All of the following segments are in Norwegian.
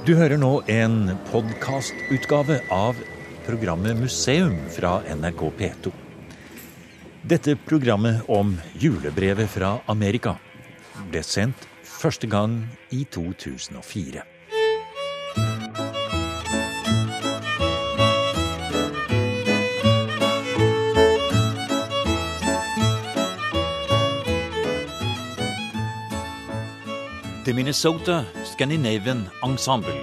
Du hører nå en podkastutgave av programmet Museum fra NRK P2. Dette programmet om julebrevet fra Amerika ble sendt første gang i 2004. The Minnesota Scandinavian Ensemble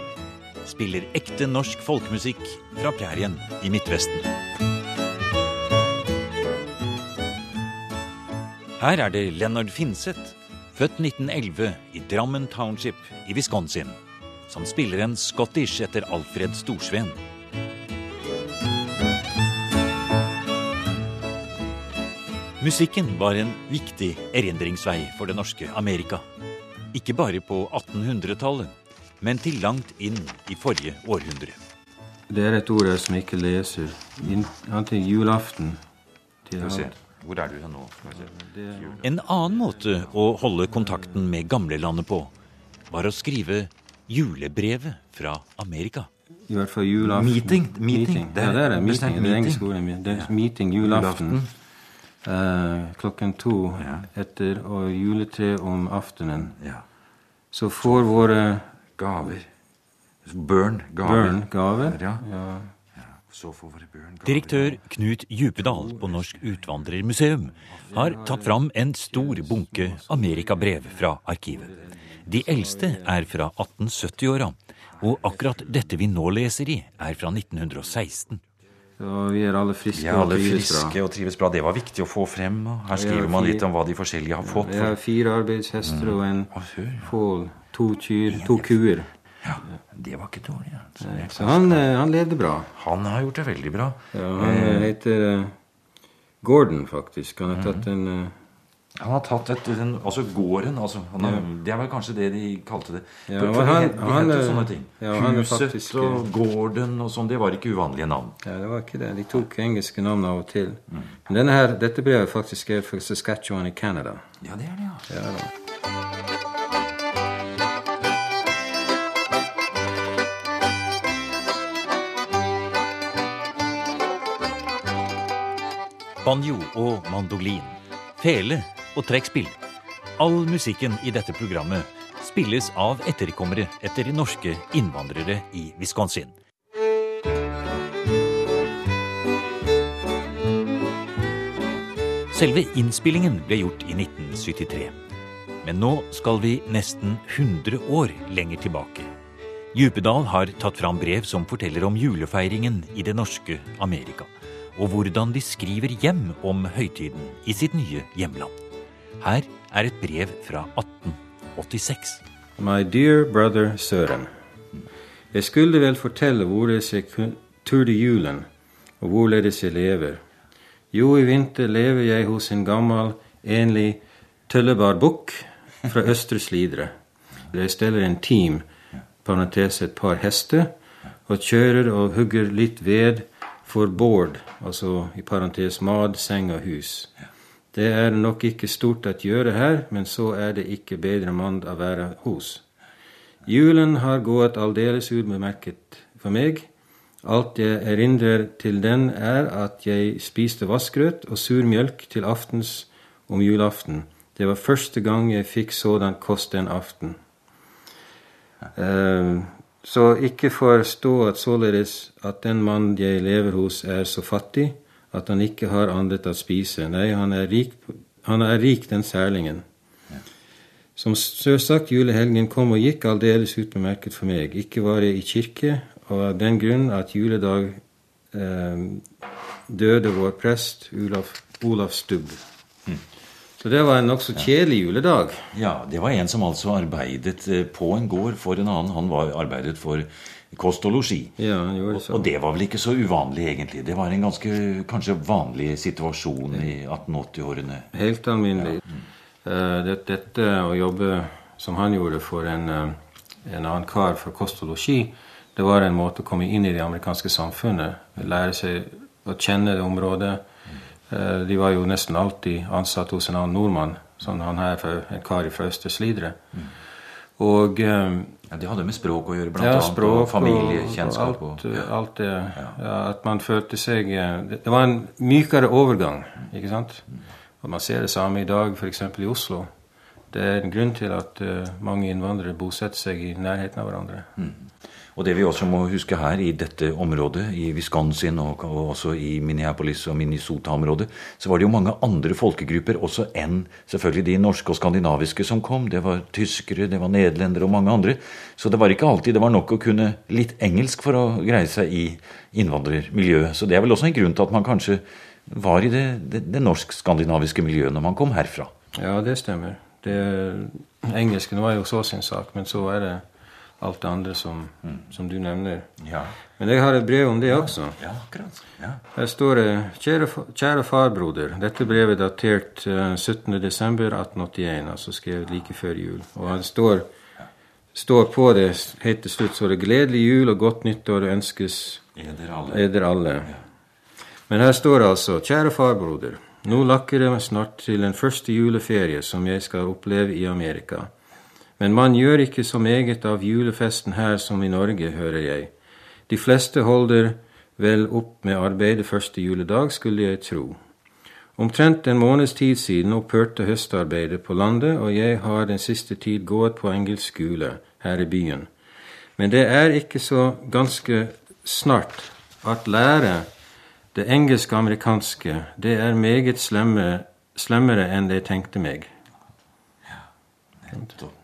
spiller ekte norsk folkemusikk fra prærien i Midtvesten. Her er det Leonard Finseth, født 1911 i Drammen Township i Wisconsin, som spiller en scottish etter Alfred Storsveen. Musikken var en viktig erindringsvei for det norske Amerika. Ikke bare på 1800-tallet, men til langt inn i forrige århundre. Det er et ord jeg som ikke leser. Antingen julaften til Hvor er du nå? En annen måte å holde kontakten med gamlelandet på, var å skrive julebrevet fra Amerika. I hvert fall julaften. Meeting. meeting. Det er, ja, det er det. Meeting. Det er engelske ordet. Det er meeting julaften. julaften. Uh, klokken to ja. etter og juletre om aftenen. Ja. Så får våre Gaver. Burn. Gaver. Burn, gaver. Ja. ja. Direktør Knut Djupedal på Norsk Utvandrermuseum har tatt fram en stor bunke amerikabrev fra arkivet. De eldste er fra 1870-åra, og akkurat dette vi nå leser i, er fra 1916. Så vi er alle friske, er alle friske og trives bra. Det var viktig å få frem. Her skriver man litt om hva de forskjellige har fått. Vi har fire arbeidshester og en fål, to kyr, to kuer. Ja, Det var ikke dårlig. Altså. Så han, eh, han, levde bra. Han har gjort det veldig bra. Ja, Han eh, heter uh, Gordon, faktisk. Han har tatt mhm. en han har tatt et, den, altså gården altså, har, ja. Det er vel kanskje det de kalte det. Ja, for, for han, de, de het sånne ting. Ja, Huset faktisk, og gården og sånn, det var ikke uvanlige navn. Ja, det var ikke det. De tok engelske navn av og til. Mm. Men denne her, dette brevet faktisk er fra Saskatchewan i Canada. Ja, det er det, ja. ja da. Banjo og mandolin, fele og trekkspill. All musikken i dette programmet spilles av etterkommere etter norske innvandrere i Wisconsin. Selve innspillingen ble gjort i 1973. Men nå skal vi nesten 100 år lenger tilbake. Djupedal har tatt fram brev som forteller om julefeiringen i det norske Amerika og hvordan de skriver hjem om høytiden i sitt nye hjemland. Her er et brev fra 1886. My dear brother Søren. Jeg skulle vel fortelle hvorledes jeg turde julen, og hvorledes jeg lever. Jo, i vinter lever jeg hos en gammel, enlig tøllebar bukk fra Østre Slidre. Jeg steller en team, parentes et par hester, og kjører og hugger litt ved for bård, altså i parentes mad, seng og hus. Det er nok ikke stort å gjøre her, men så er det ikke bedre mann å være hos. Julen har gått aldeles ubemerket for meg. Alt jeg erindrer til den, er at jeg spiste vassgrøt og sur mjølk til aftens om julaften. Det var første gang jeg fikk sådan kost den aften. Uh, så ikke forstå at således at den mann jeg lever hos, er så fattig at han ikke har annet å spise. Nei, han er rik, han er rik den særlingen. Ja. Som sjølsagt, julehelgen kom og gikk aldeles utmerket for meg. Ikke var jeg i kirke, og av den grunn at juledag eh, døde vår prest Olaf, Olaf Stubb. Så det var en nokså kjedelig juledag. Ja, det var en som altså arbeidet eh, på en gård for en annen. Han var arbeidet for kost og losji. Ja, han gjorde så. Og, det var vel ikke så uvanlig, egentlig. Det var en ganske kanskje vanlig situasjon i 1880-årene. Helt alminnelig. Ja. Uh, dette å jobbe som han gjorde for en, uh, en annen kar for kost og losji, det var en måte å komme inn i det amerikanske samfunnet. Lære seg å kjenne det området Eh, de var jo nesten alltid ansatt hos en annen nordmann, som han her, en kar fra Østre Slidre. Mm. Og, eh, Ja, Det hadde med språk å gjøre, blant Ja, annet. språk og familiekjennskap. og alt, og, ja. alt det. Ja, at man følte seg eh, Det det var en mykere overgang, ikke sant? Og man ser det samme i dag, f.eks. i Oslo. Det er en grunn til at uh, mange innvandrere bosetter seg i nærheten av hverandre. Og det vi også må huske her i dette området, i Wisconsin og, og også i Minneapolis og Minnesota-området, så var det jo mange andre folkegrupper også enn selvfølgelig de norske og skandinaviske som kom. Det var tyskere, det var nederlendere og mange andre. Så det var ikke alltid det var nok å kunne litt engelsk for å greie seg i innvandrermiljøet. Så det er vel også en grunn til at man kanskje var i det, det, det norsk-skandinaviske miljøet når man kom herfra. Ja, det stemmer. Det, engelsken var jo så sin sak, men så er det alt det andre som, som du nevner. Ja, Men jeg har et brev om det også. ja akkurat. Ja. Her står det Kjære, kjære farbroder. Dette brevet er datert eh, 17.12.1881, altså skrevet like før jul. Og det står, står på det helt til slutt så det 'Gledelig jul og godt nyttår ønskes Eder alle. eder alle'. Men her står det altså 'Kjære farbroder'. Nå lakker det snart til den første juleferie som jeg skal oppleve i Amerika. Men man gjør ikke så meget av julefesten her som i Norge, hører jeg. De fleste holder vel opp med arbeidet første juledag, skulle jeg tro. Omtrent en måneds tid siden opphørte høstarbeidet på landet, og jeg har den siste tid gått på engelsk skole her i byen. Men det er ikke så ganske snart at lære det engelsk-amerikanske, det er meget slemme, slemmere enn jeg tenkte meg.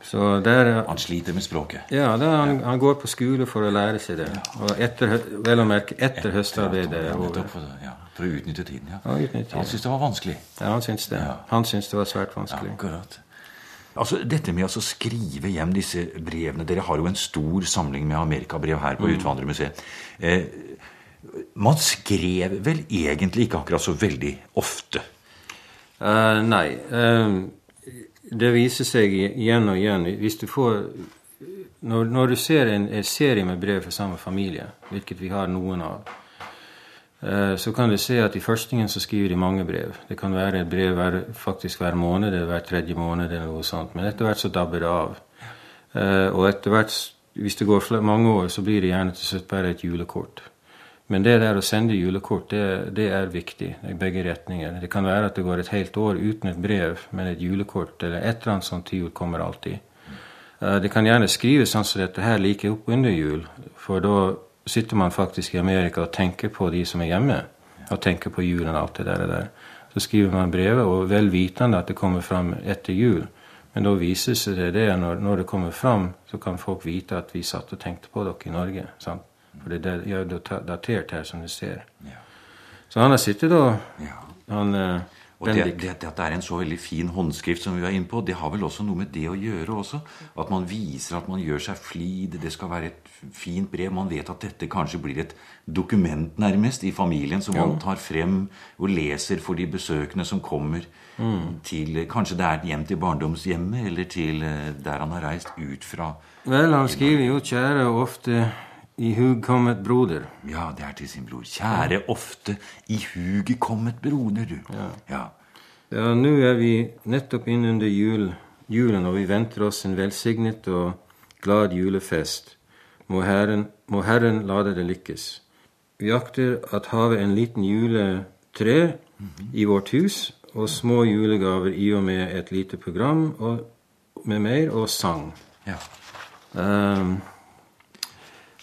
Så der Han sliter med språket. Ja, der, han, han går på skole for å lære seg det. Og etter, vel å merke etter høstarbeidet Ja. For, ja, for å utnytte tiden, ja. Ja, utnytte. Han syntes det var vanskelig. Ja, han syntes det. Han syntes det var svært vanskelig. Akkurat. Altså, Dette med å skrive hjem disse brevene Dere har jo en stor samling med amerikabrev her på Utvandrermuseet. Eh, man skrev vel egentlig ikke akkurat så veldig ofte. Uh, nei. eh, det viser seg igjen og igjen. Hvis du får Når, når du ser en, en serie med brev fra samme familie, hvilket vi har noen av, eh, så kan du se at i førstingen så skriver de mange brev. Det kan være et brev hver, faktisk hver måned eller hver tredje måned. eller noe sånt, Men etter hvert så dabber det av. Eh, og etter hvert, hvis det går mange år, så blir det gjerne til slutt bare et julekort. Men det der å sende julekort, det, det er viktig i begge retninger. Det kan være at det går et helt år uten et brev, men et julekort eller et eller annet sånt til jul kommer alltid. Eh, Det kan gjerne skrives sånn som dette her like opp under jul, for da sitter man faktisk i Amerika og tenker på de som er hjemme, og tenker på julen og alt det der. der. Så skriver man brevet, og vel vitende at det kommer fram etter jul. Men da viser seg det, det når, når det kommer fram, så kan folk vite at vi satt og tenkte på dere i Norge. sant? For det er er jo datert her, som du ser. Ja. Så han har sittet og Ja. han, eh, Og det, det, det at det er en så veldig fin håndskrift som vi var inne på, det har vel også noe med det å gjøre også. At man viser at man gjør seg flid. Det skal være et fint brev. Man vet at dette kanskje blir et dokument nærmest i familien som man tar frem og leser for de besøkende som kommer til Kanskje det er hjem til barndomshjemmet, eller til eh, der han har reist ut fra. Vel, han skriver jo 'kjære' ofte 'i hug kommet broder'. Ja, det er til sin bror. Kjære ofte i huget kommet broder, du. Ja. Ja, nå er vi nettopp innunder jul, julen, og vi venter oss en velsignet og glad julefest. Må Herren, må Herren la det lykkes. Vi akter at have en liten juletre i vårt hus, og små julegaver i og med et lite program og, med mer og sang. ja. Ehm,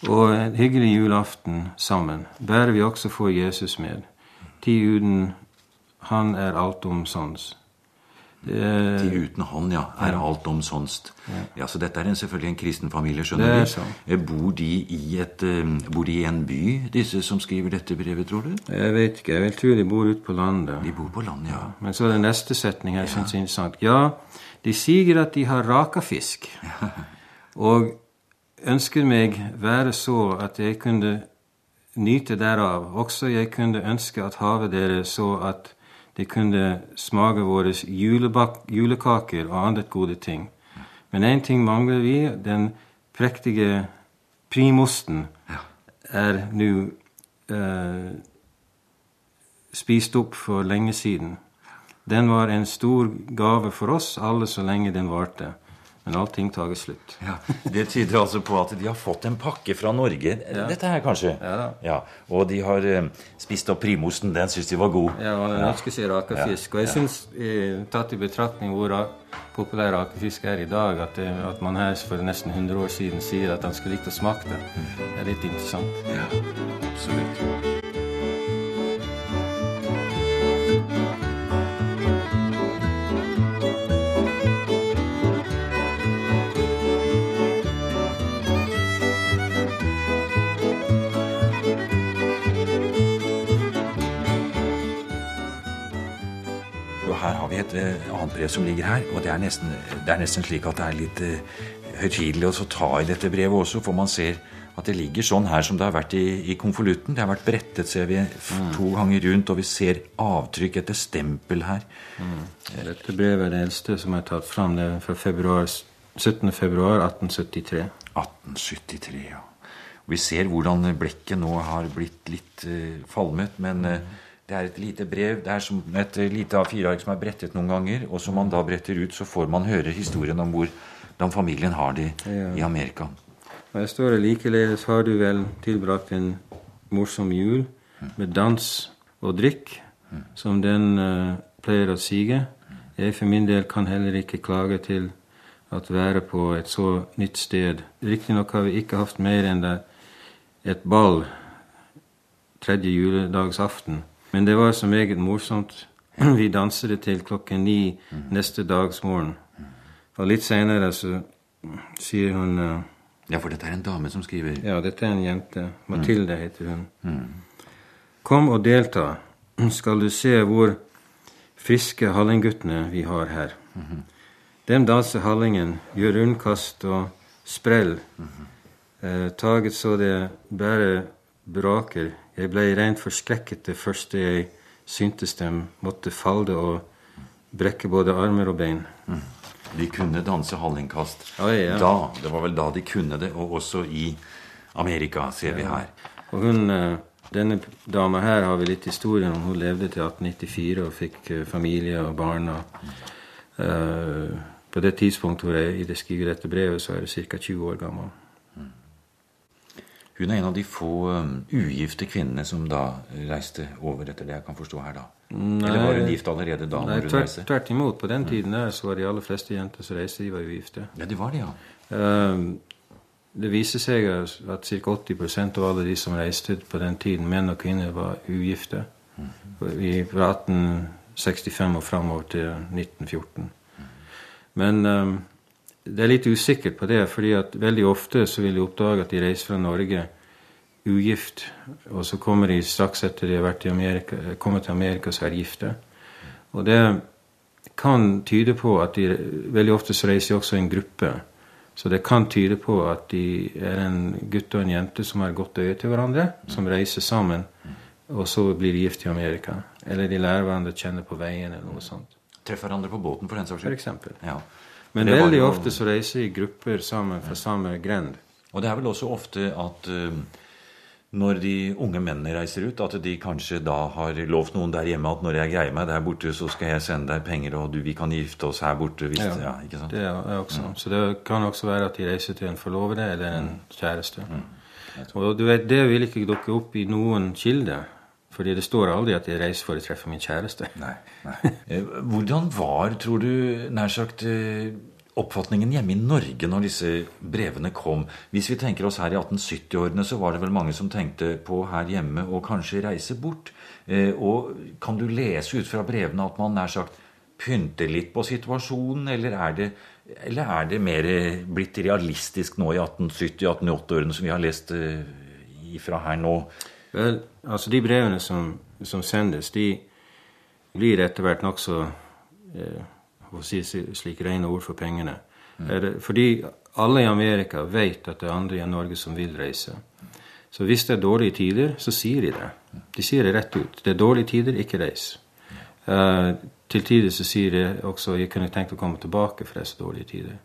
og en hyggelig julaften sammen. Bærer vi også få Jesus med. Ti uten han er alt omsons. Eh, Til uten han, ja, er alt omsonst. Ja, så dette er en, selvfølgelig en kristen familie, skjønner Det er du. sånn. Bor de i et eh, Bor de i en by, disse som skriver dette brevet, tror du? jeg vet ikke, jeg vil tro de bor ute på landet. De bor på land, ja. Men så er det neste setning her som er interessant. Ja, de sier at de har raka fisk. Og ønsker meg være så at jeg kunne nyte derav. Også jeg kunne ønske at havet dere så at de kunne smake våre julekaker og andre gode ting. Men én ting mangler vi. Den prektige primosten er nå eh, spist opp for lenge siden. Den var en stor gave for oss alle så lenge den varte. Men allting tager slutt. Ja, Det tyder altså på at de har fått en pakke fra Norge. Dette her, kanskje? Ja. Ja, Og de har eh, spist opp primosten. Den syns de var god. Ja, og den ønsker seg rakefisk. Og jeg syns, eh, tatt i betraktning hvor populær rakefisk er i dag, at, det, at man her for nesten 100 år siden sier at han skulle likt å smake den, det er litt interessant. Ja, absolutt. Et eh, annet brev som ligger her, og det er nesten, det er nesten slik at det er litt uh, høytidelig å ta i dette brevet også, for man ser at det ligger sånn her som det har vært i, i konvolutten. Det har vært brettet, ser vi, f- to ganger rundt, og vi ser avtrykk etter stempel her. Dette brevet er det eldste som er tatt fram. Det er fra februar, 17. februar 1873. 1873, ja. Vi ser hvordan blekket nå har blitt litt uh, falmet, men eh, det er et lite brev. Det er som et lite A4-ark som er brettet noen ganger, og som man da bretter ut, så får man høre historien om hvordan familien har det Ja. i Amerika. Jeg her står det likeledes har du vel tilbrakt en morsom jul med dans og drikk, som den uh, pleier å sige. Jeg for min del kan heller ikke klage til at være på et så nytt sted. Riktignok har vi ikke hatt mer enn det et ball tredje juledagsaften, men det var så meget morsomt. Vi danset til klokken ni neste dags morgen. Og litt senere så sier hun uh, Ja, for dette er en dame som skriver. ja, dette er en jente. Mathilde heter hun. Kom og delta, skal du se hvor friske hallingguttene vi har her. Dem danser hallingen, gjør rundkast og sprell. Eh, taget så det bare braker. Jeg ble rent forskrekket det første jeg syntes dem måtte falle og brekke både armer og bein. De kunne danse hallingkast. Ja, ja. Da, Det var vel da de kunne det, og også i Amerika, ser vi her. Og hun, eh, denne dama her har vi litt historien om. Hun levde til 1894 og fikk eh, familie og barn. Og, uh, på det tidspunktet hvor jeg skriver dette brevet, så er hun ca. 20 år gammel. Hun er en av de få um, ugifte kvinnene som da reiste over, etter det jeg kan forstå her, da. Eller var hun gift allerede da? Nei, når hun tvert, tvert imot. På den tiden der så var de aller fleste jenter som reiste, de var ugifte. Ja, det var det, ja. Eh, det viser seg at ca. 80% av alle de som reiste på den tiden, menn og kvinner, var ugifte. I, fra 1865 og framover til 1914. Men eh, det er litt usikkert på det, fordi at veldig ofte så vil de oppdage at de reiser fra Norge ugift, og så kommer de straks etter de har vært i Amerika, kommet til Amerika, så er de gifte. Og det kan tyde på at de Veldig ofte så reiser de også i en gruppe. Så det kan tyde på at de er en gutt og en jente som har godt øye til hverandre, som reiser sammen, og så blir de gift i Amerika. Eller de lærer hverandre å kjenne på veien, eller noe sånt. Treffer hverandre på båten, for den saks For eksempel. Ja. Men Det veldig jo- ofte så reiser i grupper sammen fra samme grend. Og det er vel også ofte at uh, når de unge mennene reiser ut, at de kanskje da har lovt noen der hjemme at når jeg greier meg der borte, så skal jeg sende deg penger, og du, vi kan gifte oss her borte. Hvis, ja. ikke sant? Det er også. Ja. Så det kan også være at de reiser til en forlovede eller en kjæreste. Og du vet, det vil ikke dukke opp i noen kilde. Fordi det står aldri at jeg reiser for å treffe min kjæreste. Nei, nei. Eh, Hvordan var, tror du, nær sagt eh, oppfatningen hjemme i Norge når disse brevene kom? Hvis vi tenker oss her i 1870-årene, så var det vel mange som tenkte på her hjemme å kanskje reise bort. Eh, Og kan du lese ut fra brevene at man nær sagt pynter litt på situasjonen, eller er det, eller er det mer blitt realistisk nå i 1870-1880-årene som vi har lest ifra her nå? Vel, altså de brevene som, som sendes, de blir etter hvert nokså eh, si, slik rene ord for pengene. Er fordi alle i Amerika vet at det er andre i Norge som vil reise. Så hvis det er dårlige tider, så sier de det. De sier det rett ut. Det er dårlige tider, ikke reis. Uh, til tider så sier de også jeg kunne tenkt å komme tilbake for disse dårlige tider.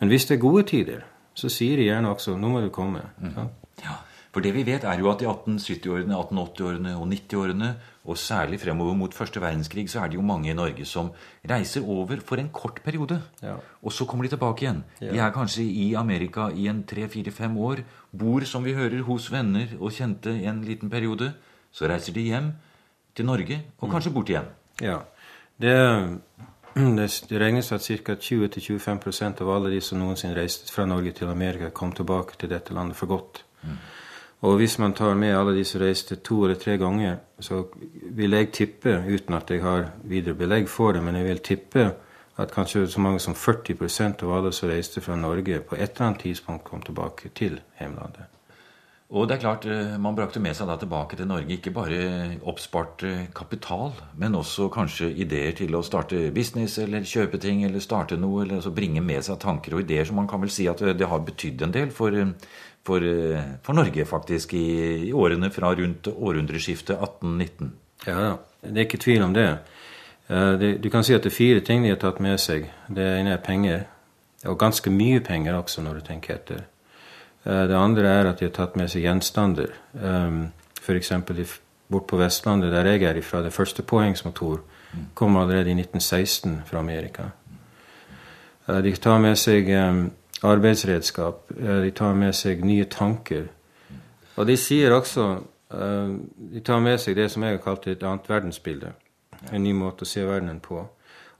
Men hvis det er gode tider, så sier de gjerne også nå må du komme. Mm. Ja, For det vi vet, er jo at i 1870-årene, 1880-årene og 90-årene, og særlig fremover mot første verdenskrig, så er det jo mange i Norge som reiser over for en kort periode. Ja. Og så kommer de tilbake igjen. De er kanskje i Amerika i en tre-fire-fem år. Bor, som vi hører, hos venner og kjente en liten periode. Så reiser de hjem til Norge, og kanskje bort igjen. Ja. Det, det, regnes at ca. 20-25% av alle de som noensinne reiste fra Norge til Amerika, kom tilbake til dette landet for godt. Og hvis man tar med alle de som reiste to eller tre ganger, så vil jeg tippe, uten at jeg har videre belegg for det, men jeg vil tippe at kanskje så mange som 40% av alle som reiste fra Norge, på et eller annet tidspunkt kom tilbake til hjemlandet. Og det er klart, eh, man brakte med seg da tilbake til Norge ikke bare oppspart eh, kapital, men også kanskje ideer til å starte business eller kjøpe ting eller starte noe, eller altså bringe med seg tanker og ideer som man kan vel si at eh, det har betydd en del for, for, for Norge, faktisk, i, i, årene fra rundt århundreskiftet 1819. Ja, det er ikke tvil om det. det. Du kan si at det er fire ting de har tatt med seg. Det ene er penger, og ganske mye penger også, når du tenker etter. Det andre er at de har tatt med seg gjenstander. F.eks. bort på Vestlandet, der jeg er ifra, det første påhengsmotor kom allerede i 1916 fra Amerika. De tar med seg arbeidsredskap. De tar med seg nye tanker. Og de sier også De tar med seg det som jeg har kalt et annet verdensbilde. En ny måte å se verdenen på.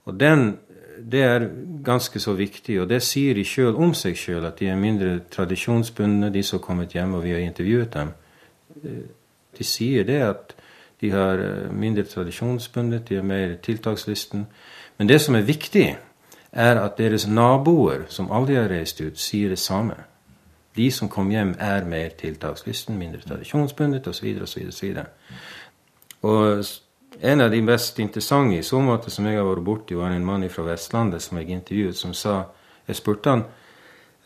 Og den det er ganske så viktig, og det sier de sjøl om seg sjøl, at de er mindre tradisjonsbundne, de som har kommet hjem, og vi har intervjuet dem. De sier det at de har mindre tradisjonsbundet, de er mer tiltakslysten. Men det som er viktig, er at deres naboer, som aldri har reist ut, sier det samme. De som kom hjem, er mer tiltakslysten, mindre tradisjonsbundet osv. osv. Og en av de mest interessante i så måte som jeg har vært borti, var en mann fra Vestlandet som jeg intervjuet, som sa Jeg spurte han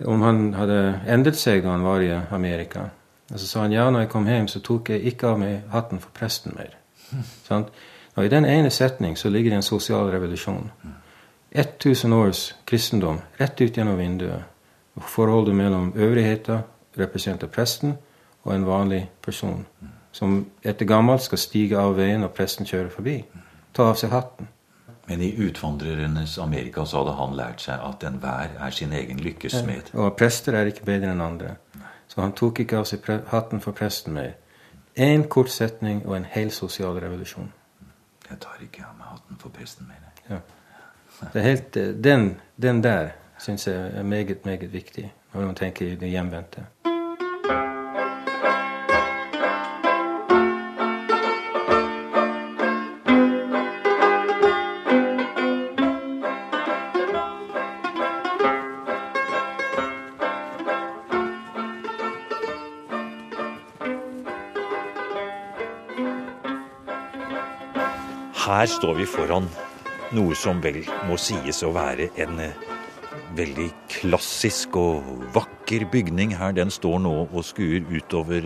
om han hadde endret seg da han var i Amerika. Og så sa han ja, når jeg kom hjem, så tok jeg ikke av meg hatten for presten mer. Sånn? Og I den ene setning så ligger det en sosial revolusjon. 1000 års kristendom rett ut gjennom vinduet. og Forholdet mellom øvrigheta, representert presten, og en vanlig person som etter gammelt skal stige av veien når presten kjører forbi. Ta av seg hatten. Men i utvandrernes Amerika så hadde han lært seg at enhver er sin egen lykkes smed. Ja, og prester er ikke bedre enn andre. Så han tok ikke av seg hatten for presten mer. Én kort setning og en hel sosial revolusjon. Jeg tar ikke av meg hatten for presten mer. Ja. Helt, den, den der syns jeg er meget, meget viktig når man tenker i det hjemvendte. Her står vi foran noe som vel må sies å være en veldig klassisk og vakker bygning her. Den står nå og skuer utover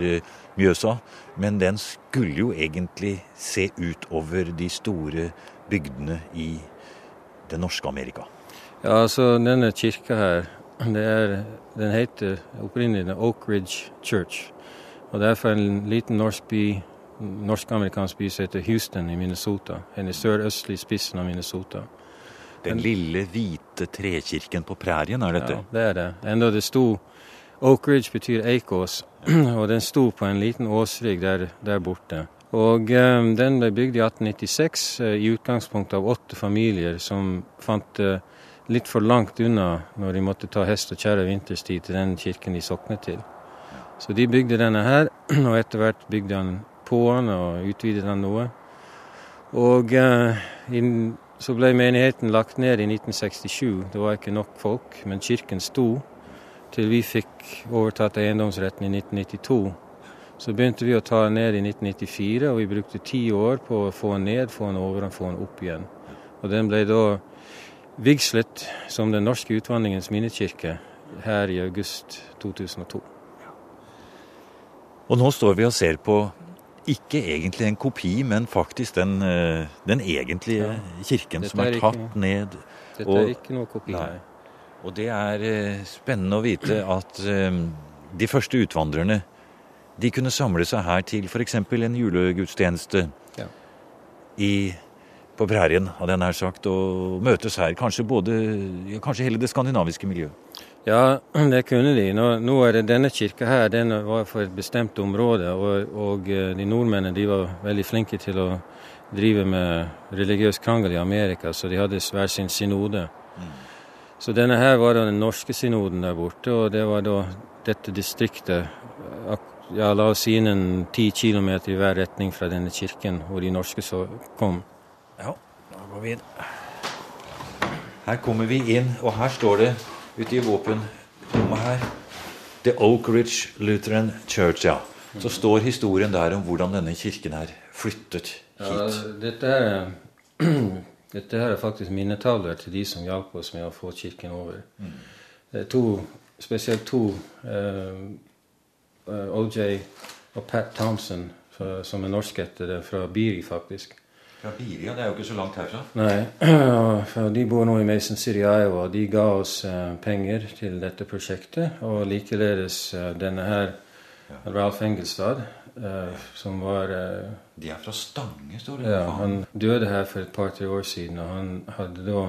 Mjøsa, men den skulle jo egentlig se utover de store bygdene i det norske Amerika. Ja, altså denne kirka her, er, den heter opprinnelig Oak Ridge Church. Og det er fra en liten norsk by norsk-amerikansk by som heter Houston i Minnesota. En i sørøstlig spissen av Minnesota. Den lille, hvite trekirken på prærien, er dette? Ja, det er det. Enda det sto Oak Ridge betyr eikås, og den sto på en liten åsrygg der, der borte. Og um, Den ble bygd i 1896, uh, i utgangspunktet av åtte familier som fant det uh, litt for langt unna når de måtte ta hest og kjerre vinterstid til den kirken de soknet til. Så de bygde denne her, og etter hvert bygde han på den og utvidet den noe. Og eh, in, så ble menigheten lagt ned i 1967. Det var ikke nok folk, men kirken sto til vi fikk overtatt eiendomsretten i 1992. Så begynte vi å ta den ned i 1994, og vi brukte ti år på å få den ned, få den over og få den opp igjen. Og den ble da vigslet som Den norske utvandringens minnekirke her i august 2002. Og nå står vi og ser på ikke egentlig en kopi, men faktisk den, eh, den egentlige ja. kirken dette som er, er tatt ikke, ned. Dette og, er ikke noe kopi, nei. Og det er eh, spennende å vite at eh, de første utvandrerne de kunne samle seg her til f.eks. en julegudstjeneste Ja. i, på prærien, hadde jeg nær sagt, og møtes her. Kanskje både, kanskje hele det skandinaviske miljøet. Ja, det kunne de. Nå, nå er det denne kirka her, den var for et bestemt område, og, og eh, de nordmennene de var veldig flinke til å drive med religiøs krangel i Amerika, så de hadde hver sin synode. Så denne her var den norske synoden der borte, og det var da dette distriktet ja, la oss si innen ti kilometer i hver retning fra denne kirken hvor de norske så kom. Ja, da går vi inn. Her kommer vi inn, og her står det ute i våpenrommet her The Oak Ridge Lutheran Church, ja. Så står historien der om hvordan denne kirken er flyttet Ja, hit. dette, er, dette her er faktisk minnetavler til de som hjalp oss med å få kirken over. Det er to, spesielt to, eh, eh, OJ og Pat Thompson, fra- som er norskættede fra Biri, faktisk. Fra Biria, det er jo ikke så langt herfra. Nei, for de bor nå i Mason City, Iowa. De ga oss eh, penger til dette prosjektet. Og likeledes eh, denne her, Ralph Engelstad, eh, som var De er fra Stange, står det. Ja, han døde her for et par-tre år siden, og han hadde da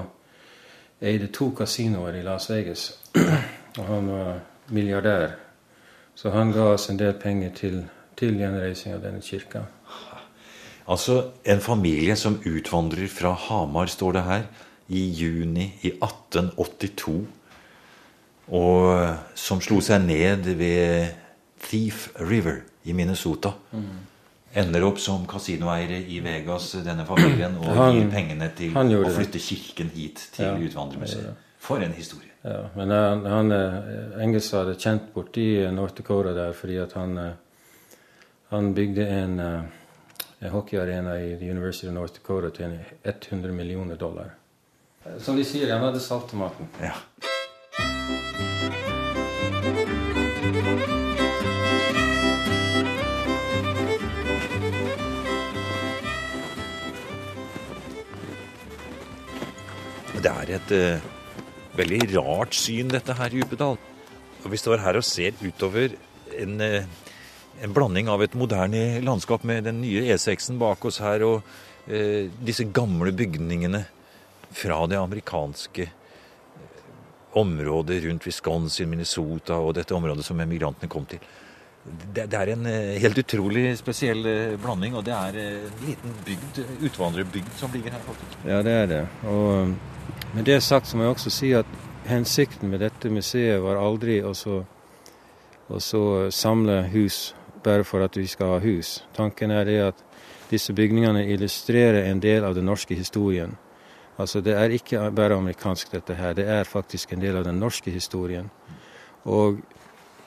eide to kasinoer i Las Vegas. og han var milliardær. Så han ga oss en del penger til, til gjenreising av denne kirka. Altså en familie som utvandrer fra Hamar, står det her, i juni i 1882. Og som slo seg ned ved Thief River i Minnesota. Ender opp som kasinoeiere i Vegas, denne familien, og Han- gir pengene til å flytte det. kirken hit til Ja, Utvandrermuseet. For en historie. Ja, men han, han eh, Engelstad er kjent borti North Dakota der fordi at han, eh, han bygde en, eh, en hockeyarena i University of North Dakota til 100 millioner dollar. Eh, Som de sier, han hadde salttomaten. Ja. Det er et uh, veldig rart syn, dette her i Upedal. Og vi står her og ser utover en, eh, en blanding av et moderne landskap med den nye E6-en bak oss her, og eh, disse gamle bygningene fra det amerikanske området rundt Wisconsin, Minnesota og dette området som emigrantene kom til. Det, det er en eh, helt utrolig spesiell eh, blanding, og det er eh, en liten bygd, utvandrerbygd som ligger her. faktisk. Ja, det er det. Og um, med det sagt så må jeg også si at hensikten med dette museet var aldri å så, å så samle hus bare for at vi skal ha hus. Tanken er det at disse bygningene illustrerer en del av den norske historien. Altså Det er ikke bare amerikansk, dette her. Det er faktisk en del av den norske historien. Og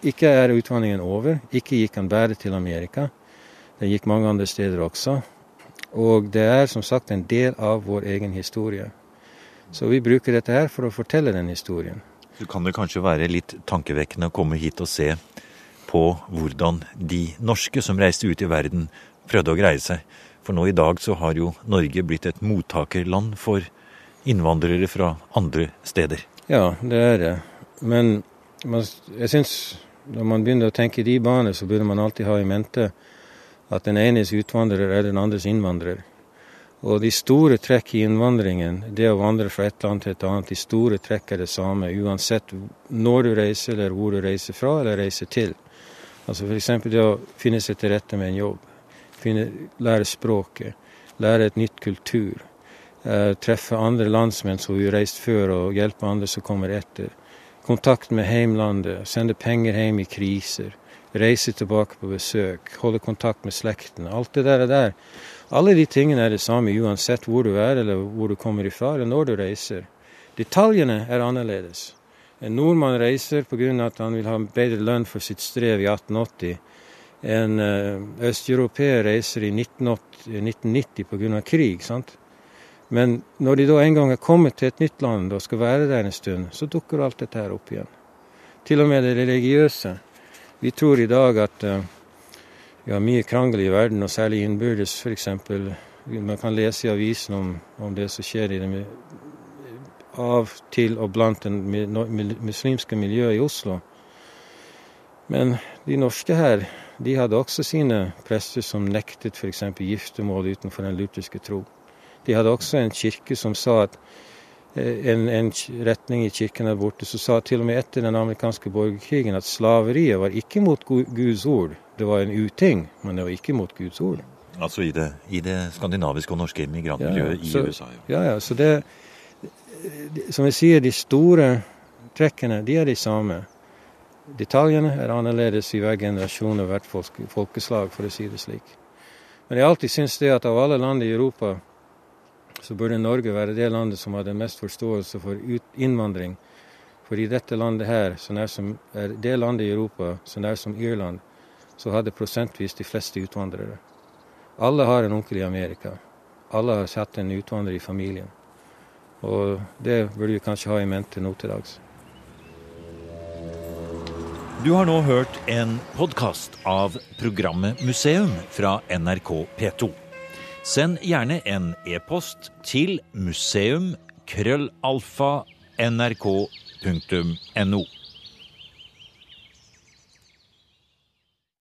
ikke er utvandringen over. Ikke gikk han bare til Amerika. Den gikk mange andre steder også. Og det er som sagt en del av vår egen historie. Så vi bruker dette her for å fortelle den historien. Så kan det kanskje være litt tankevekkende å komme hit og se på hvordan de norske som reiste ut i verden, prøvde å greie seg. For nå i dag så har jo Norge blitt et mottakerland for innvandrere fra andre steder. Ja, det er det. Men man, jeg syns når man begynner å tenke i de baner, så burde man alltid ha i mente at den enes utvandrer er den andres innvandrer. Og de store trekk i innvandringen, det å vandre fra et land til et annet, de store trekk er det samme uansett når du reiser, eller hvor du reiser fra, eller reiser til. Altså F.eks. det å finne seg til rette med en jobb, finne, lære språket, lære et nytt kultur. Eh, treffe andre landsmenn som har reist før, og hjelpe andre som kommer etter. Kontakt med heimlandet, sende penger hjem i kriser. Reise tilbake på besøk, holde kontakt med slekten. Alt det der er der. Alle de tingene er det samme uansett hvor du er eller hvor du kommer ifra, eller når du reiser. Detaljene er annerledes. En nordmann reiser pga. at han vil ha bedre lønn for sitt strev i 1880. En uh, østeuropeer reiser i 1980, 1990 pga. krig. sant? Men når de da en gang er kommet til et nytt land og skal være der en stund, så dukker alt dette her opp igjen. Til og med det religiøse. Vi tror i dag at uh, vi har mye krangel i verden, og særlig innbyrdes f.eks. Man kan lese i avisen om, om det som skjer i det av, til og blant det muslimske miljøet i Oslo. Men de norske her de hadde også sine prester som nektet f.eks. giftermål utenfor den lutherske tro. De hadde også en kirke som sa at eh, en, en retning i kirken der borte som sa til og med etter den amerikanske borgerkrigen at slaveriet var ikke mot Guds ord. Det var en uting, men det var ikke mot Guds ord. Altså i det, i det skandinaviske og norske migrantmiljøet ja, i USA? Ja, ja. Så det, som jeg sier, de store trekkene, de er de samme. Detaljene er annerledes i hver generasjon og hvert folkeslag, for å si det slik. Men jeg alltid syns det at av alle land i Europa, så burde Norge være det landet som hadde mest forståelse for innvandring. For i dette landet her, så nær som er det landet i Europa så nær som Irland, så hadde prosentvis de fleste utvandrere. Alle har en onkel i Amerika. Alle har hatt en utvandrer i familien. Og det burde vi kanskje ha i mente nå til dags. Du har nå hørt en podkast av programmet Museum fra NRK P2. Send gjerne en e-post til museum krøllalfa nrk.no.